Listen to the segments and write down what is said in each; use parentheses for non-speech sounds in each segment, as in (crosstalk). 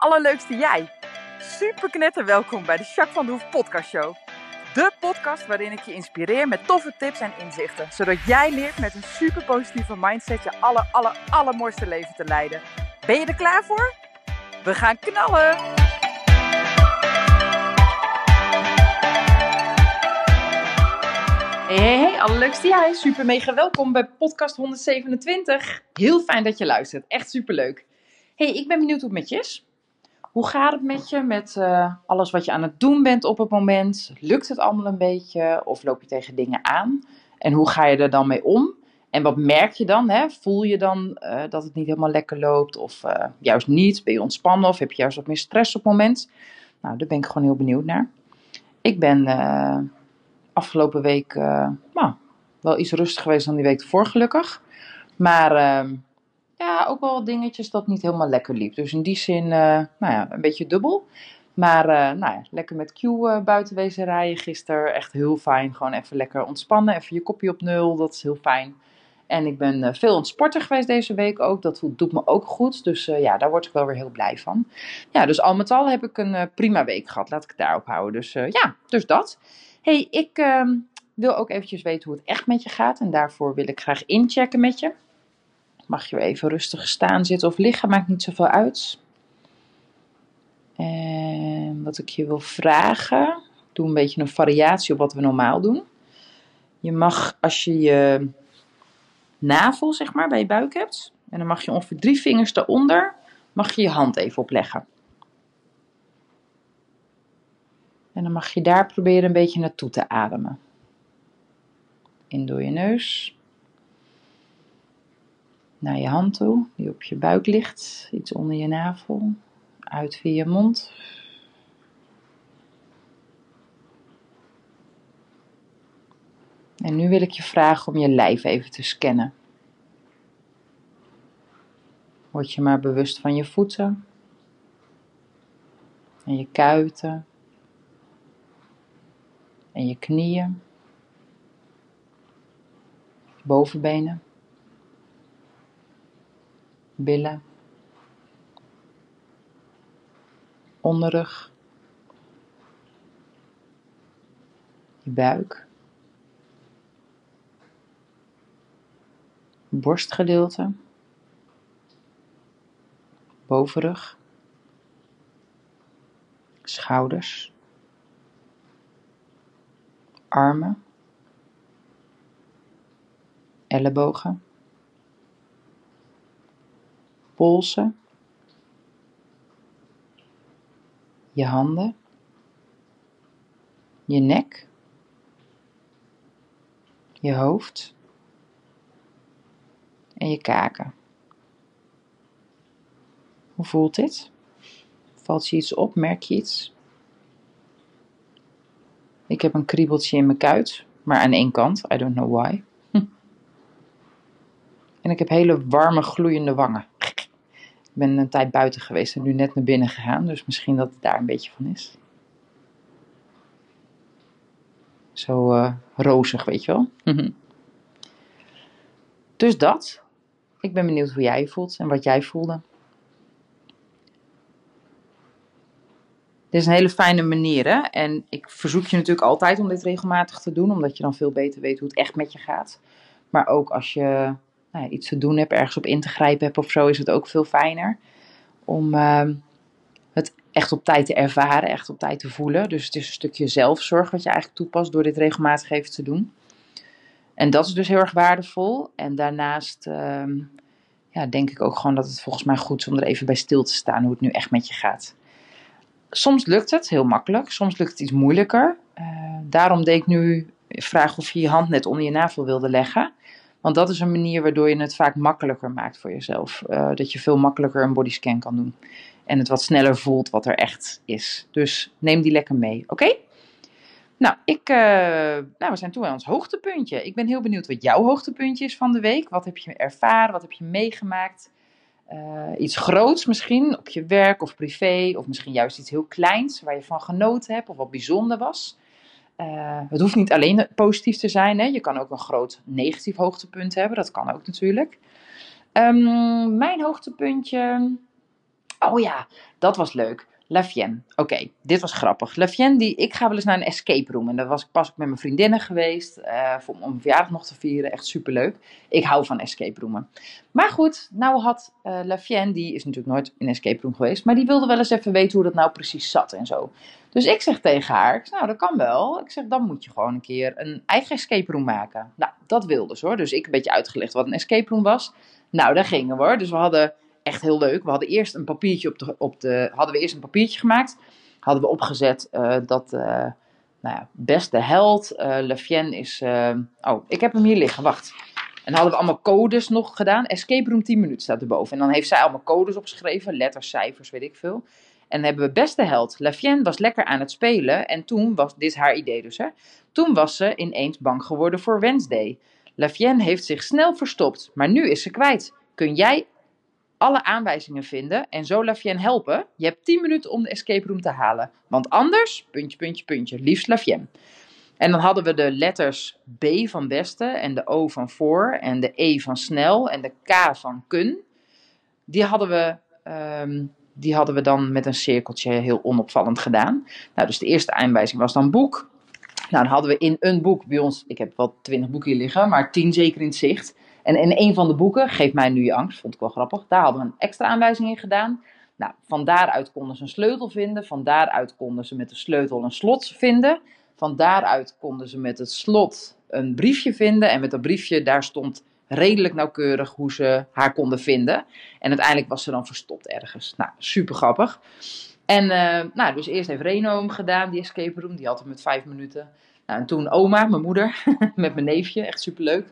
allerleukste jij. Super knetter welkom bij de Jacques van de Hoef podcast show. De podcast waarin ik je inspireer met toffe tips en inzichten. Zodat jij leert met een super positieve mindset je aller, aller, allermooiste leven te leiden. Ben je er klaar voor? We gaan knallen! Hey, hey, hey, allerleukste jij. Super mega welkom bij podcast 127. Heel fijn dat je luistert. Echt super leuk. Hey, ik ben benieuwd hoe het met je is. Hoe gaat het met je? Met uh, alles wat je aan het doen bent op het moment? Lukt het allemaal een beetje? Of loop je tegen dingen aan? En hoe ga je er dan mee om? En wat merk je dan? Hè? Voel je dan uh, dat het niet helemaal lekker loopt? Of uh, juist niet? Ben je ontspannen? Of heb je juist wat meer stress op het moment? Nou, daar ben ik gewoon heel benieuwd naar. Ik ben afgelopen week nou, wel iets rustiger geweest dan die week ervoor, gelukkig. Maar ehm, ja, ook wel dingetjes dat niet helemaal lekker liep. Dus in die zin, uh, nou ja, een beetje dubbel. Maar uh, nou ja, lekker met Q uh, buiten wezen rijden gisteren. Echt heel fijn. Gewoon even lekker ontspannen. Even je kopje op nul. Dat is heel fijn. En ik ben veel sporten geweest deze week ook. Dat doet me ook goed. Dus ja, daar word ik wel weer heel blij van. Ja, dus al met al heb ik een prima week gehad. Laat ik het daarop houden. Dus ja, dus dat. hey, ik ehm, wil ook eventjes weten hoe het echt met je gaat. En daarvoor wil ik graag inchecken met je. Mag je weer even rustig staan, zitten of liggen, maakt niet zoveel uit. En wat ik je wil vragen, doe een beetje een variatie op wat we normaal doen. Je mag, als je je navel, zeg maar, bij je buik hebt, en dan mag je ongeveer drie vingers daaronder, mag je je hand even opleggen. En dan mag je daar proberen een beetje naartoe te ademen. In door je neus naar je hand toe, die op je buik ligt, iets onder je navel, uit via je mond. En nu wil ik je vragen om je lijf even te scannen. Word je maar bewust van je voeten en je kuiten en je knieën, bovenbenen billen, onderrug, buik, borstgedeelte, bovenrug, schouders, armen, ellebogen polsen, je handen, je nek, je hoofd en je kaken. Hoe voelt dit? Valt je iets op? Merk je iets? Ik heb een kriebeltje in mijn kuit, maar aan één kant. I don't know why. (laughs) En ik heb hele warme, gloeiende wangen. Ik ben een tijd buiten geweest en nu net naar binnen gegaan. Dus misschien dat het daar een beetje van is. Zo uh, rozig, weet je wel. dus dat. Ik ben benieuwd hoe jij voelt en wat jij voelde. Dit is een hele fijne manier. Hè? En ik verzoek je natuurlijk altijd om dit regelmatig te doen, omdat je dan veel beter weet hoe het echt met je gaat. Maar ook als je nou iets te doen hebt, ergens op in te grijpen hebt of zo, is het ook veel fijner. Om uh, het echt op tijd te ervaren, echt op tijd te voelen. Dus het is een stukje zelfzorg wat je eigenlijk toepast door dit regelmatig even te doen. En dat is dus heel erg waardevol. En daarnaast uh, ja, denk ik ook gewoon dat het volgens mij goed is om er even bij stil te staan hoe het nu echt met je gaat. Soms lukt het heel makkelijk, soms lukt het iets moeilijker. Uh, daarom deed ik nu vraag of je je hand net onder je navel wilde leggen. Want dat is een manier waardoor je het vaak makkelijker maakt voor jezelf. Uh, dat je veel makkelijker een bodyscan kan doen. En het wat sneller voelt wat er echt is. Dus neem die lekker mee, oké? Nou, ik, uh, nou, we zijn toe aan ons hoogtepuntje. Ik ben heel benieuwd wat jouw hoogtepuntje is van de week. Wat heb je ervaren? Wat heb je meegemaakt? Uh, iets groots misschien op je werk of privé. Of misschien juist iets heel kleins waar je van genoten hebt of wat bijzonder was. Uh, het hoeft niet alleen positief te zijn. Hè? Je kan ook een groot negatief hoogtepunt hebben. Dat kan ook natuurlijk. Um, mijn hoogtepuntje Oh ja, dat was leuk. La Vienne. Oké, dit was grappig. La Vienne, die, ik ga wel eens naar een escape room. En daar was ik pas met mijn vriendinnen geweest. Uh, om verjaardag nog te vieren. Echt superleuk. Ik hou van escape roomen. Maar goed, nou had uh, La Vienne, die is natuurlijk nooit in een escape room geweest. Maar die wilde wel eens even weten hoe dat nou precies zat en zo. Dus ik zeg tegen haar, ik zeg, nou dat kan wel. Ik zeg, dan moet je gewoon een keer een eigen escape room maken. Nou, dat wilde ze hoor. Dus ik een beetje uitgelegd wat een escape room was. Nou, daar gingen we hoor. Dus we hadden echt heel leuk. We hadden eerst een papiertje op de, op de hadden we eerst een papiertje gemaakt. Hadden we opgezet uh, dat, uh, nou ja, beste held, uh, Le Fien is, oh, ik heb hem hier liggen, wacht. En hadden we allemaal codes nog gedaan. Escape room 10 minuten staat erboven. En dan heeft zij allemaal codes opgeschreven, letters, cijfers, weet ik veel. En dan hebben we beste held. La Fienne was lekker aan het spelen. En toen was, dit is haar idee dus hè. Toen was ze ineens bang geworden voor Wednesday. La Fienne heeft zich snel verstopt, maar nu is ze kwijt. Kun jij alle aanwijzingen vinden en zo Lafien helpen. Je hebt 10 minuten om de escape room te halen. Want anders, puntje, puntje, puntje, liefst Lafien. En dan hadden we de letters B van beste en de O van voor en de E van snel en de K van kun. Die hadden we, ehm, die hadden we dan met een cirkeltje heel onopvallend gedaan. Nou, dus de eerste aanwijzing was dan boek. Nou, dan hadden we in een boek bij ons, ik heb wel twintig boeken hier liggen, maar tien zeker in zicht. En in een van de boeken, Geef mij nu je angst, vond ik wel grappig, daar hadden we een extra aanwijzing in gedaan. Nou, van daaruit konden ze een sleutel vinden, van daaruit konden ze met de sleutel een slot vinden. Van daaruit konden ze met het slot een briefje vinden en met dat briefje daar stond redelijk nauwkeurig hoe ze haar konden vinden. En uiteindelijk was ze dan verstopt ergens. Nou, super grappig. En uh, nou, dus eerst heeft Reno hem gedaan, die escape room. Die had hem met vijf minuten. Nou, en toen oma, mijn moeder, (laughs) met mijn neefje, echt superleuk.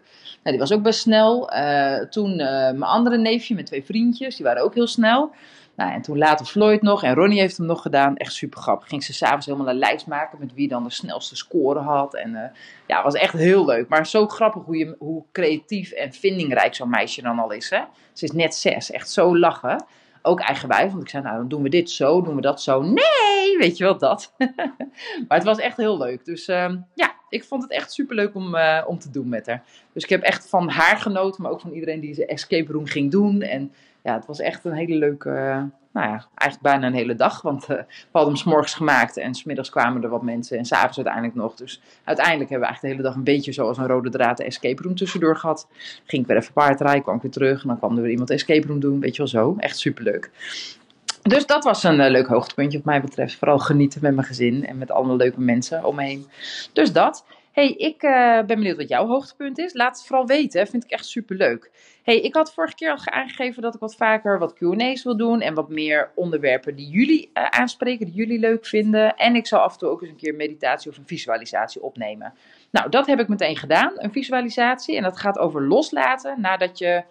Nou, die was ook best snel. Uh, toen uh, mijn andere neefje met twee vriendjes, die waren ook heel snel. Nou, en toen later Floyd nog en Ronnie heeft hem nog gedaan. Echt super grappig. Ging ze s'avonds helemaal een lijst maken met wie dan de snelste score had. En uh, ja, was echt heel leuk. Maar zo grappig hoe, je, hoe creatief en vindingrijk zo'n meisje dan al is. Hè? Ze is net zes. Echt zo lachen. Ook eigenwijs, want ik zei, nou dan doen we dit zo, doen we dat zo. Nee, weet je wel dat. (laughs) maar het was echt heel leuk. Dus uh, ja, ik vond het echt super leuk om, uh, om te doen met haar. Dus ik heb echt van haar genoten, maar ook van iedereen die ze escape room ging doen. En ja, het was echt een hele leuke, nou ja, eigenlijk bijna een hele dag. Want uh, we hadden hem s'morgens gemaakt en smiddags kwamen er wat mensen en s'avonds uiteindelijk nog. Dus uiteindelijk hebben we eigenlijk de hele dag een beetje zoals een rode draad de escape room tussendoor gehad. Ging ik weer even paardrijden, kwam ik weer terug en dan kwam er weer iemand escape room doen. Weet je wel zo, echt superleuk. Dus dat was een uh, leuk hoogtepuntje wat mij betreft. Vooral genieten met mijn gezin en met allemaal leuke mensen om me heen. Dus dat hey, ik uh, ben benieuwd wat jouw hoogtepunt is. Laat het vooral weten, vind ik echt super leuk. hey, ik had vorige keer al aangegeven dat ik wat vaker wat Q&A's wil doen. En wat meer onderwerpen die jullie uh, aanspreken, die jullie leuk vinden. En ik zal af en toe ook eens een keer meditatie of een visualisatie opnemen. Nou, dat heb ik meteen gedaan, een visualisatie. En dat gaat over loslaten nadat je...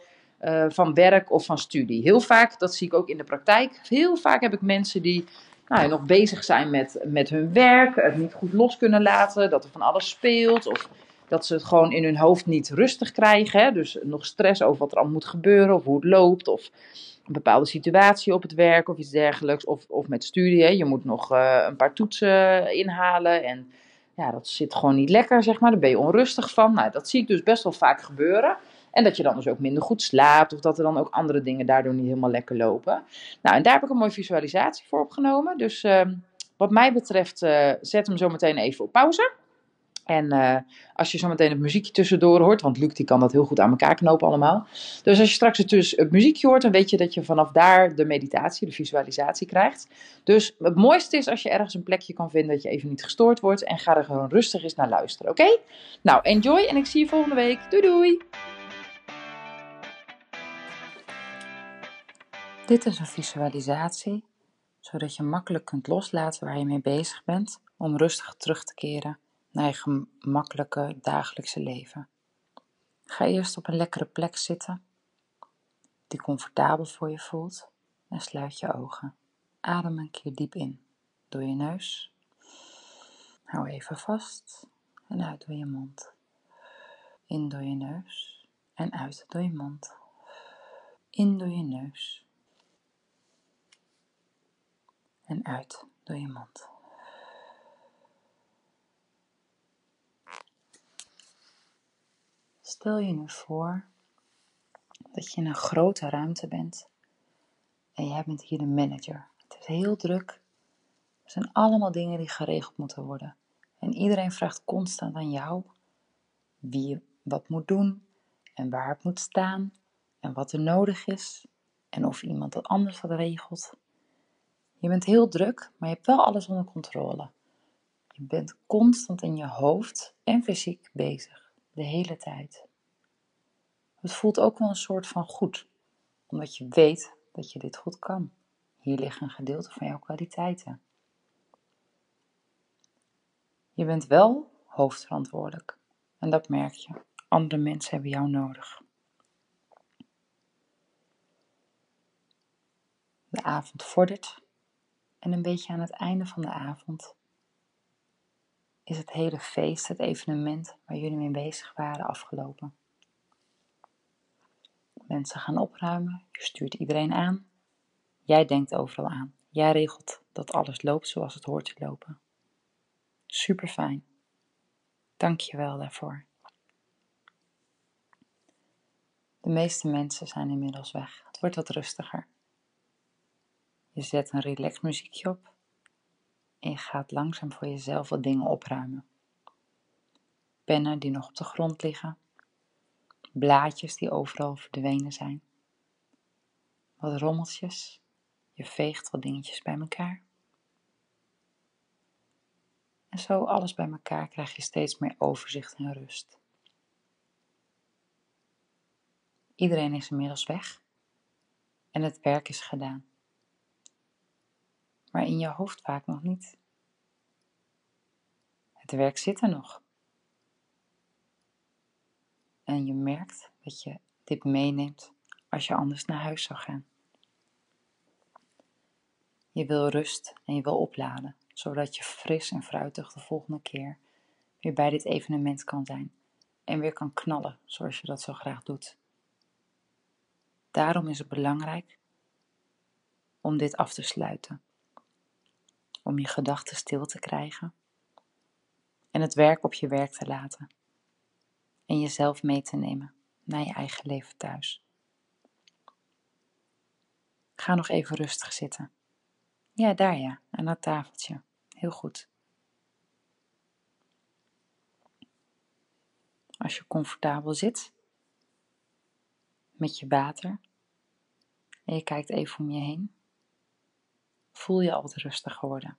Uh, van werk of van studie. Heel vaak, dat zie ik ook in de praktijk, heel vaak heb ik mensen die nou, nog bezig zijn met, met hun werk, het niet goed los kunnen laten, dat er van alles speelt. Of dat ze het gewoon in hun hoofd niet rustig krijgen. Hè? Dus nog stress over wat er allemaal moet gebeuren of hoe het loopt. Of een bepaalde situatie op het werk of iets dergelijks. Of, of met studie. Je moet nog uh, een paar toetsen inhalen. En ja, dat zit gewoon niet lekker, zeg maar. Daar ben je onrustig van. Nou, dat zie ik dus best wel vaak gebeuren. En dat je dan dus ook minder goed slaapt. Of dat er dan ook andere dingen daardoor niet helemaal lekker lopen. Nou, en daar heb ik een mooie visualisatie voor opgenomen. Dus uh, wat mij betreft, uh, zet hem zo meteen even op pauze. En uh, als je zo meteen het muziekje tussendoor hoort, want Luc die kan dat heel goed aan elkaar knopen allemaal. Dus als je straks het, dus het muziekje hoort, dan weet je dat je vanaf daar de meditatie, de visualisatie krijgt. Dus het mooiste is als je ergens een plekje kan vinden dat je even niet gestoord wordt. En ga er gewoon rustig eens naar luisteren, oké? Nou, enjoy en ik zie je volgende week. Doei doei! Dit is een visualisatie, zodat je makkelijk kunt loslaten waar je mee bezig bent, om rustig terug te keren naar je gemakkelijke dagelijkse leven. Ga eerst op een lekkere plek zitten, die comfortabel voor je voelt, en sluit je ogen. Adem een keer diep in door je neus. Hou even vast en uit door je mond. In door je neus en uit door je mond. In door je neus en uit door je mond. Stel je nu voor dat je in een grote ruimte bent En jij bent hier de manager. Het is heel druk. Er zijn allemaal dingen die geregeld moeten worden. En iedereen vraagt constant aan jou wie wat moet doen en waar het moet staan en wat er nodig is en of iemand dat anders had regelt. Je bent heel druk, maar je hebt wel alles onder controle. Je bent constant in je hoofd en fysiek bezig, de hele tijd. Het voelt ook wel een soort van goed, omdat je weet dat je dit goed kan. Hier ligt een gedeelte van jouw kwaliteiten. Je bent wel hoofdverantwoordelijk en dat merk je. Andere mensen hebben jou nodig. De avond vordert en een beetje aan het einde van de avond is het hele feest, het evenement waar jullie mee bezig waren, afgelopen. Mensen gaan opruimen, je stuurt iedereen aan. Jij denkt overal aan. Jij regelt dat alles loopt zoals het hoort te lopen. Super fijn. Dank je wel daarvoor. De meeste mensen zijn inmiddels weg. Het wordt wat rustiger. Je zet een relax muziekje op en je gaat langzaam voor jezelf wat dingen opruimen. Pennen die nog op de grond liggen, blaadjes die overal verdwenen zijn, wat rommeltjes, je veegt wat dingetjes bij elkaar. En zo alles bij elkaar krijg je steeds meer overzicht en rust. Iedereen is inmiddels weg en het werk is gedaan. Maar in je hoofd vaak nog niet. Het werk zit er nog. En je merkt dat je dit meeneemt als je anders naar huis zou gaan. Je wil rust en je wil opladen, zodat je fris en fruitig de volgende keer weer bij dit evenement kan zijn en weer kan knallen zoals je dat zo graag doet. Daarom is het belangrijk om dit af te sluiten. Om je gedachten stil te krijgen en het werk op je werk te laten. En jezelf mee te nemen naar je eigen leven thuis. Ga nog even rustig zitten. Ja, daar ja, aan dat tafeltje. Heel goed. Als je comfortabel zit, met je water, en je kijkt even om je heen, voel je al wat rustiger worden.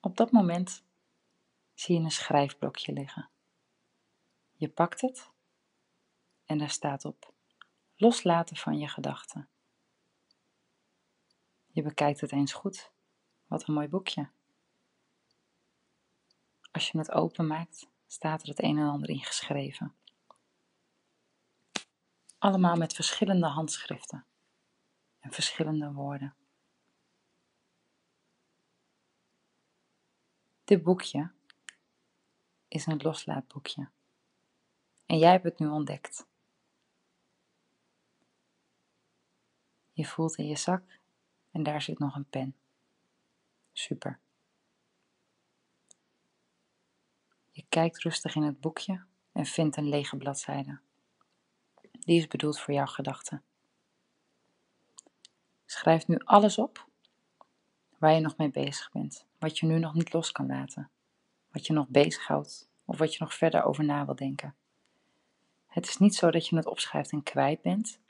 Op dat moment zie je een schrijfblokje liggen. Je pakt het en daar staat op: loslaten van je gedachten. Je bekijkt het eens goed. Wat een mooi boekje. Als je het openmaakt, staat er het een en ander in geschreven. Allemaal met verschillende handschriften en verschillende woorden. Dit boekje is een loslaatboekje. En jij hebt het nu ontdekt. Je voelt in je zak en daar zit nog een pen. Super. Je kijkt rustig in het boekje en vindt een lege bladzijde. Die is bedoeld voor jouw gedachten. Schrijf nu alles op waar je nog mee bezig bent, wat je nu nog niet los kan laten, wat je nog bezighoudt of wat je nog verder over na wil denken. Het is niet zo dat je het opschrijft en kwijt bent,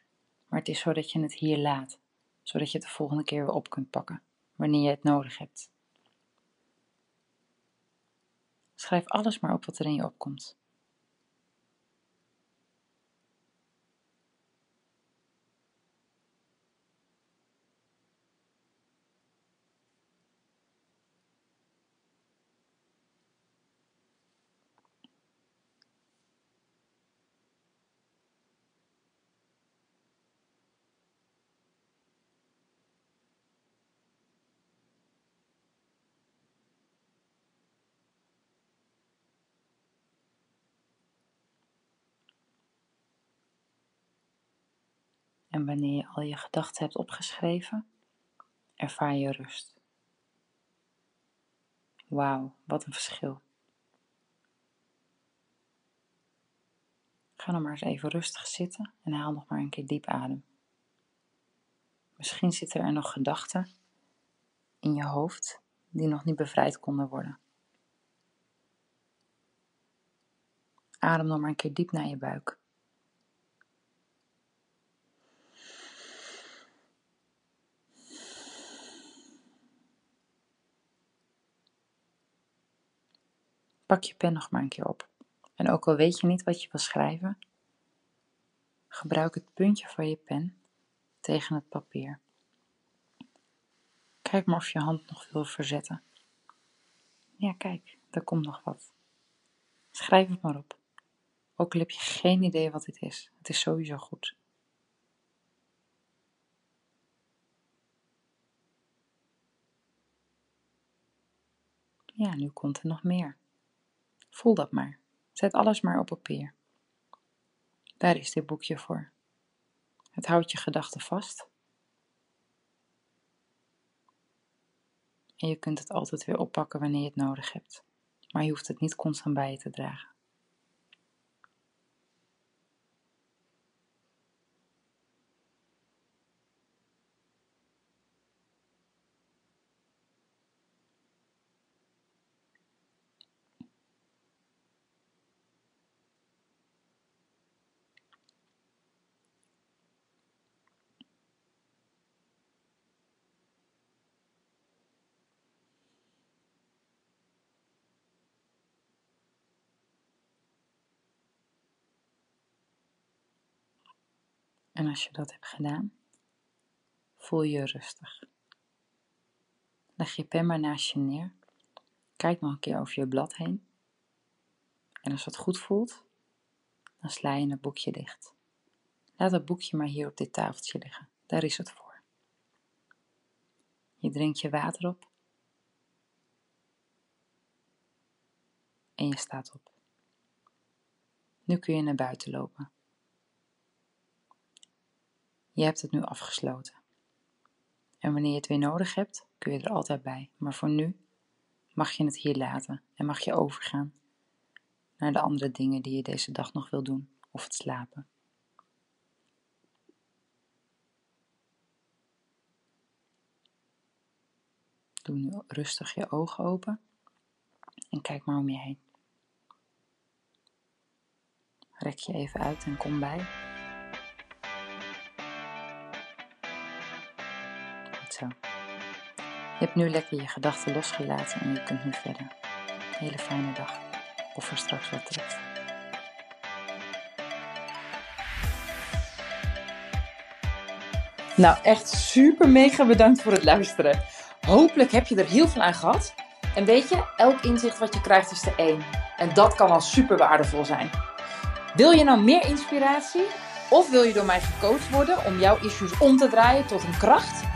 maar het is zo dat je het hier laat, zodat je het de volgende keer weer op kunt pakken, wanneer je het nodig hebt. Schrijf alles maar op wat er in je opkomt. En wanneer je al je gedachten hebt opgeschreven, ervaar je rust. Wauw, wat een verschil. Ga dan maar eens even rustig zitten en haal nog maar een keer diep adem. Misschien zitten er nog gedachten in je hoofd die nog niet bevrijd konden worden. Adem nog maar een keer diep naar je buik. Pak je pen nog maar een keer op. En ook al weet je niet wat je wil schrijven, gebruik het puntje van je pen tegen het papier. Kijk maar of je hand nog wil verzetten. Ja, kijk, daar komt nog wat. Schrijf het maar op. Ook al heb je geen idee wat dit is, het is sowieso goed. Ja, nu komt er nog meer. Voel dat maar. Zet alles maar op papier. Daar is dit boekje voor. Het houdt je gedachten vast. En je kunt het altijd weer oppakken wanneer je het nodig hebt. Maar je hoeft het niet constant bij je te dragen. En als je dat hebt gedaan, voel je rustig. Leg je pen maar naast je neer. Kijk nog een keer over je blad heen. En als het goed voelt, dan sla je het boekje dicht. Laat het boekje maar hier op dit tafeltje liggen. Daar is het voor. Je drinkt je water op. En je staat op. Nu kun je naar buiten lopen. Je hebt het nu afgesloten. En wanneer je het weer nodig hebt, kun je er altijd bij. Maar voor nu mag je het hier laten en mag je overgaan naar de andere dingen die je deze dag nog wil doen of het slapen. Doe nu rustig je ogen open en kijk maar om je heen. Rek je even uit en kom bij. Je hebt nu lekker je gedachten losgelaten en je kunt nu verder. hele fijne dag. Of er straks wat terug. Nou, echt super mega bedankt voor het luisteren. Hopelijk heb je er heel veel aan gehad. En weet je, elk inzicht wat je krijgt is de één. En dat kan al super waardevol zijn. Wil je nou meer inspiratie? Of wil je door mij gecoacht worden om jouw issues om te draaien tot een kracht?